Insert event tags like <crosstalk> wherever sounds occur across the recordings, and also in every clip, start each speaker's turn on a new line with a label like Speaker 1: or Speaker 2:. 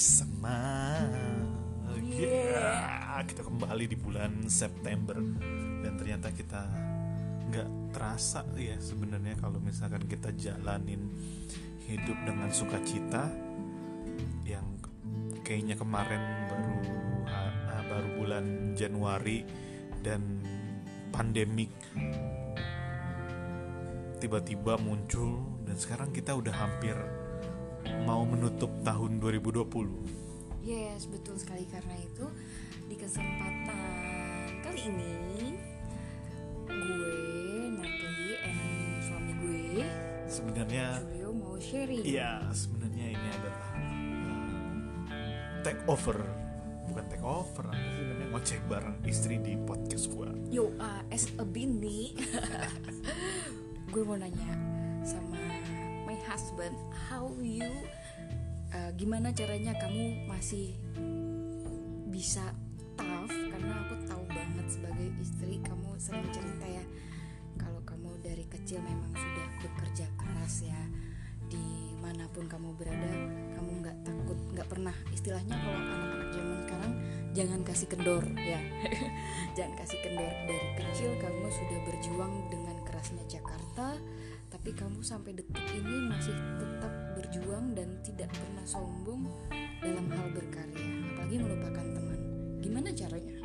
Speaker 1: bersama. Yeah. Kita kembali di bulan September. Dan ternyata kita nggak terasa ya sebenarnya kalau misalkan kita jalanin hidup dengan sukacita yang kayaknya kemarin baru uh, baru bulan Januari dan pandemik tiba-tiba muncul dan sekarang kita udah hampir mau menutup tahun 2020.
Speaker 2: Yes, betul sekali karena itu di kesempatan kali ini gue Natalie and suami gue
Speaker 1: Sebenarnya
Speaker 2: Julio mau sharing.
Speaker 1: iya sebenarnya ini adalah uh, take over bukan take over apa sih namanya ngoceh bareng istri di podcast gua.
Speaker 2: Yo, uh, as a bini, <laughs> gue mau nanya husband, how you, uh, gimana caranya kamu masih bisa tough? Karena aku tahu banget sebagai istri kamu sering cerita ya, kalau kamu dari kecil memang sudah bekerja keras ya, di mana pun kamu berada, kamu nggak takut, nggak pernah. Istilahnya kalau anak-anak zaman sekarang jangan kasih kendor ya <laughs> jangan kasih kendor dari kecil kamu sudah berjuang dengan kerasnya Jakarta tapi kamu sampai detik ini masih tetap berjuang dan tidak pernah sombong dalam hal berkarya apalagi melupakan teman gimana caranya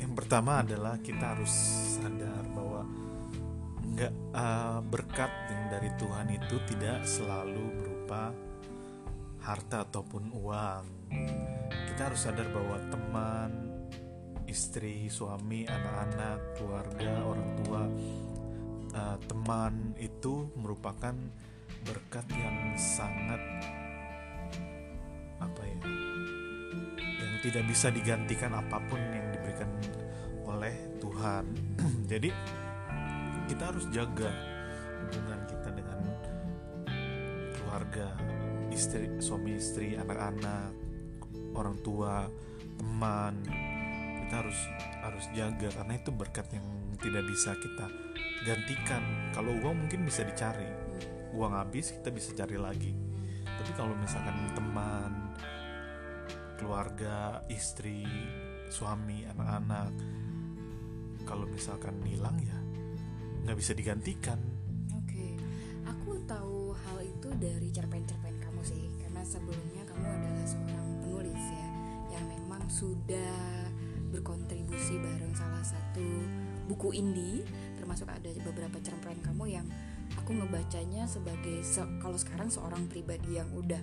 Speaker 1: Yang pertama adalah kita harus sadar bahwa nggak uh, berkat yang dari Tuhan itu tidak selalu berupa harta ataupun uang. Kita harus sadar bahwa teman, istri, suami, anak-anak, keluarga, orang tua, uh, teman itu merupakan berkat yang sangat apa ya? yang tidak bisa digantikan apa pun yang diberikan oleh Tuhan. <clears throat> Jadi kita harus jaga hubungan kita dengan keluarga, istri, suami istri, anak-anak, orang tua, teman. Kita harus harus jaga karena itu berkat yang tidak bisa kita gantikan. Kalau uang mungkin bisa dicari, uang habis kita bisa cari lagi. Tapi kalau misalkan teman, keluarga, istri, suami, anak-anak, kalau misalkan hilang ya nggak bisa digantikan.
Speaker 2: Oke, aku tahu hal itu dari cerpen-cerpen kamu sih, karena sebelumnya kamu adalah seorang penulis ya, yang memang sudah berkontribusi bareng salah satu buku indie, termasuk ada beberapa cerpen kamu yang aku ngebacanya sebagai se kalau sekarang seorang pribadi yang udah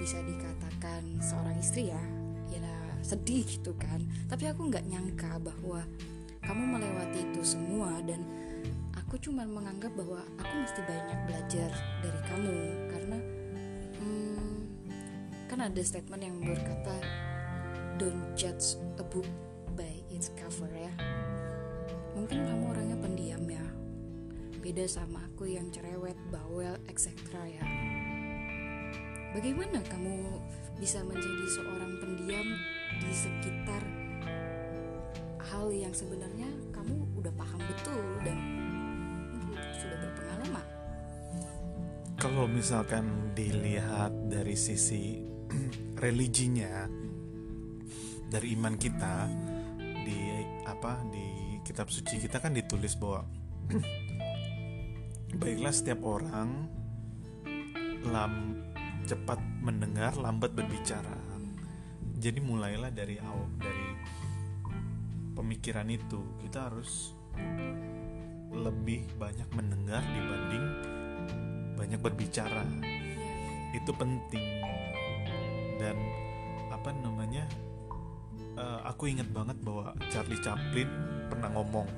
Speaker 2: bisa dikatakan seorang istri ya, ya sedih gitu kan. Tapi aku nggak nyangka bahwa kamu melewati itu semua dan aku cuma menganggap bahwa aku mesti banyak belajar dari kamu karena hmm, kan ada statement yang berkata don't judge a book by its cover ya. Mungkin kamu orangnya pendiam ya. Beda sama aku yang cerewet bawel etc ya. Bagaimana kamu bisa menjadi seorang pendiam di sekitar hal yang sebenarnya kamu udah paham betul dan sudah berpengalaman.
Speaker 1: Kalau misalkan dilihat dari sisi <clears throat> religinya, dari iman kita di apa di kitab suci kita kan ditulis bahwa <clears throat> baiklah setiap orang lam cepat mendengar lambat berbicara. Jadi mulailah dari awal dari pemikiran itu. Kita harus lebih banyak mendengar dibanding banyak berbicara. Itu penting. Dan apa namanya uh, aku ingat banget bahwa Charlie Chaplin pernah ngomong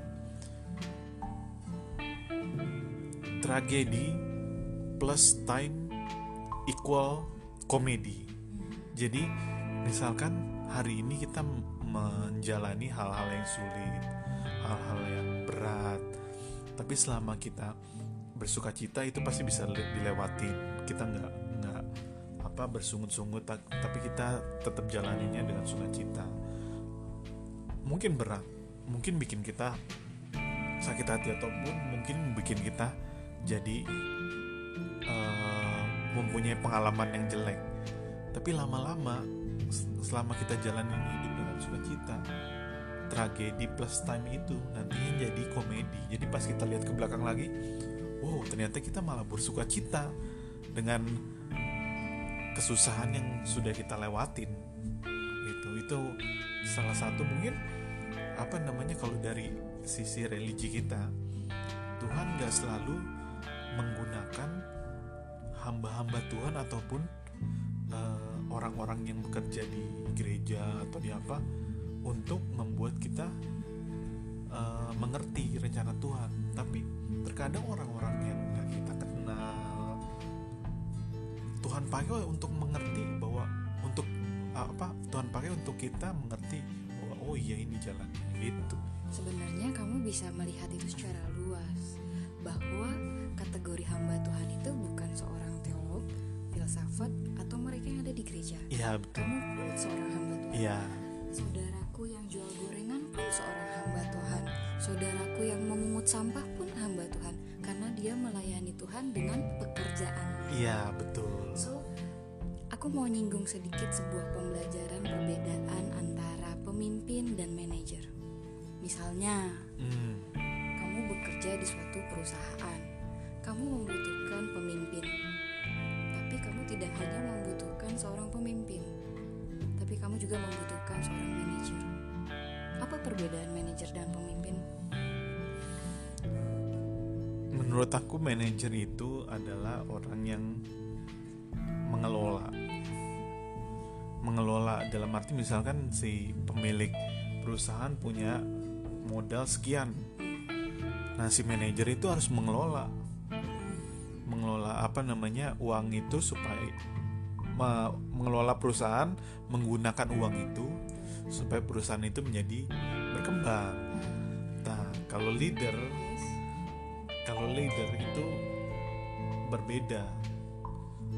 Speaker 1: tragedi plus time equal komedi jadi misalkan hari ini kita menjalani hal-hal yang sulit, hal-hal yang berat. Tapi selama kita bersuka cita itu pasti bisa dilewati. Kita nggak nggak apa bersungut-sungut, tapi kita tetap jalaninnya dengan sukacita. Mungkin berat, mungkin bikin kita sakit hati ataupun mungkin bikin kita jadi uh, mempunyai pengalaman yang jelek. Tapi lama-lama selama kita jalanin hidup dengan sukacita tragedi plus time itu nantinya jadi komedi. Jadi pas kita lihat ke belakang lagi wow ternyata kita malah bersuka cita dengan kesusahan yang sudah kita lewatin. Itu itu salah satu mungkin apa namanya kalau dari sisi religi kita Tuhan gak selalu menggunakan hamba-hamba Tuhan ataupun uh, orang-orang yang bekerja di gereja atau di apa untuk membuat kita uh, mengerti rencana Tuhan. Tapi terkadang orang-orang yang gak kita kenal Tuhan pakai untuk mengerti bahwa untuk apa Tuhan pakai untuk kita mengerti oh iya ini jalannya gitu
Speaker 2: sebenarnya kamu bisa melihat itu secara luas bahwa kategori hamba Tuhan itu bukan seorang teolog filsafat atau mereka yang ada di gereja.
Speaker 1: Iya betul.
Speaker 2: Kamu pun seorang hamba Tuhan.
Speaker 1: Iya.
Speaker 2: Saudaraku yang jual gorengan pun seorang hamba Tuhan. Saudaraku yang memungut sampah pun hamba Tuhan karena dia melayani Tuhan dengan pekerjaan.
Speaker 1: Iya betul.
Speaker 2: So aku mau nyinggung sedikit sebuah pembelajaran perbedaan antara pemimpin dan manajer. Misalnya
Speaker 1: hmm.
Speaker 2: kamu bekerja di suatu perusahaan kamu membutuhkan pemimpin. Tapi kamu tidak hanya membutuhkan seorang pemimpin tapi kamu juga membutuhkan seorang manajer. Apa perbedaan manajer dan pemimpin?
Speaker 1: Menurut aku manajer itu adalah orang yang mengelola mengelola dalam arti misalkan si pemilik perusahaan punya modal sekian. Nah si manajer itu harus mengelola. Mengelola apa namanya uang itu supaya mengelola perusahaan menggunakan uang itu supaya perusahaan itu menjadi berkembang. Nah kalau leader kalau leader itu berbeda.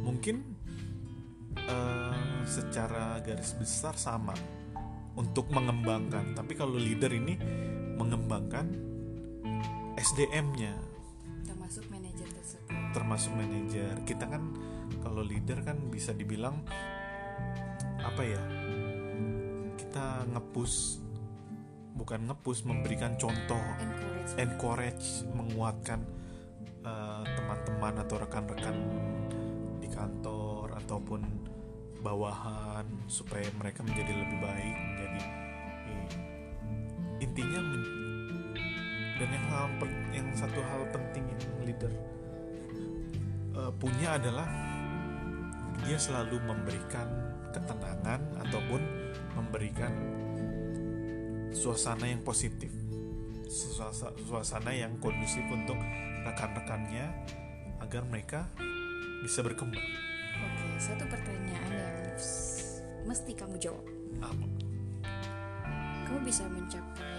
Speaker 1: Mungkin uh, secara garis besar sama untuk mengembangkan. Tapi kalau leader ini mengembangkan SDM-nya
Speaker 2: termasuk manajer tersebut.
Speaker 1: Termasuk manajer. Kita kan kalau leader kan bisa dibilang apa ya kita ngepus bukan ngepus memberikan contoh
Speaker 2: encourage,
Speaker 1: encourage menguatkan uh, teman-teman atau rekan-rekan di kantor ataupun bawahan supaya mereka menjadi lebih baik menjadi eh, intinya men, dan yang hal yang satu hal penting yang leader uh, punya adalah dia selalu memberikan ketenangan ataupun memberikan suasana yang positif suasana, suasana yang kondusif untuk rekan-rekannya agar mereka bisa berkembang.
Speaker 2: Oke, satu pertanyaan yang mesti kamu jawab.
Speaker 1: Apa?
Speaker 2: Kamu bisa mencapai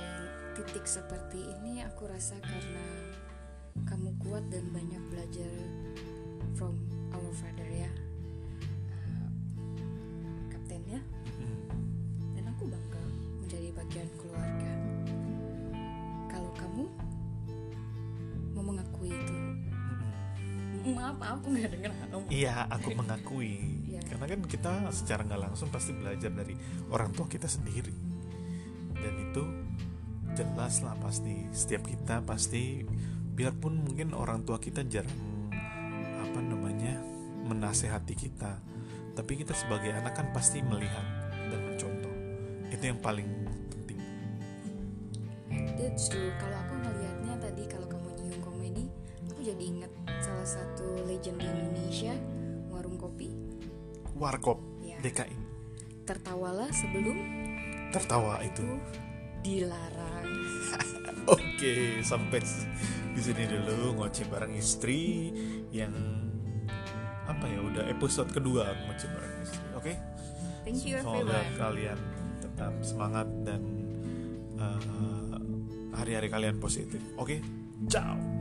Speaker 2: titik seperti ini aku rasa karena kamu kuat dan banyak belajar from our father ya. Maaf aku nggak dengar kamu.
Speaker 1: Iya, aku mengakui. <laughs>
Speaker 2: Iya.
Speaker 1: Karena kan kita secara nggak langsung pasti belajar dari orang tua kita sendiri. Dan itu jelas lah pasti setiap kita pasti biarpun mungkin orang tua kita jarang apa namanya menasehati kita, tapi kita sebagai anak kan pasti melihat dan mencontoh. Itu yang paling penting.
Speaker 2: That's true. Kalau aku ngelihatnya tadi kalau kamu nyinggung komedi, aku jadi inget satu legend di Indonesia, warung kopi.
Speaker 1: Warkop
Speaker 2: Ya.
Speaker 1: DKI.
Speaker 2: Tertawalah sebelum
Speaker 1: Tertawa itu.
Speaker 2: itu dilarang. <laughs>
Speaker 1: Oke, sampai di sini dulu ngoceh bareng istri yang apa ya udah episode kedua ngoceh bareng istri. Oke,
Speaker 2: Thank you
Speaker 1: semoga
Speaker 2: everyone.
Speaker 1: kalian tetap semangat dan uh, hari-hari kalian positif. Oke, ciao.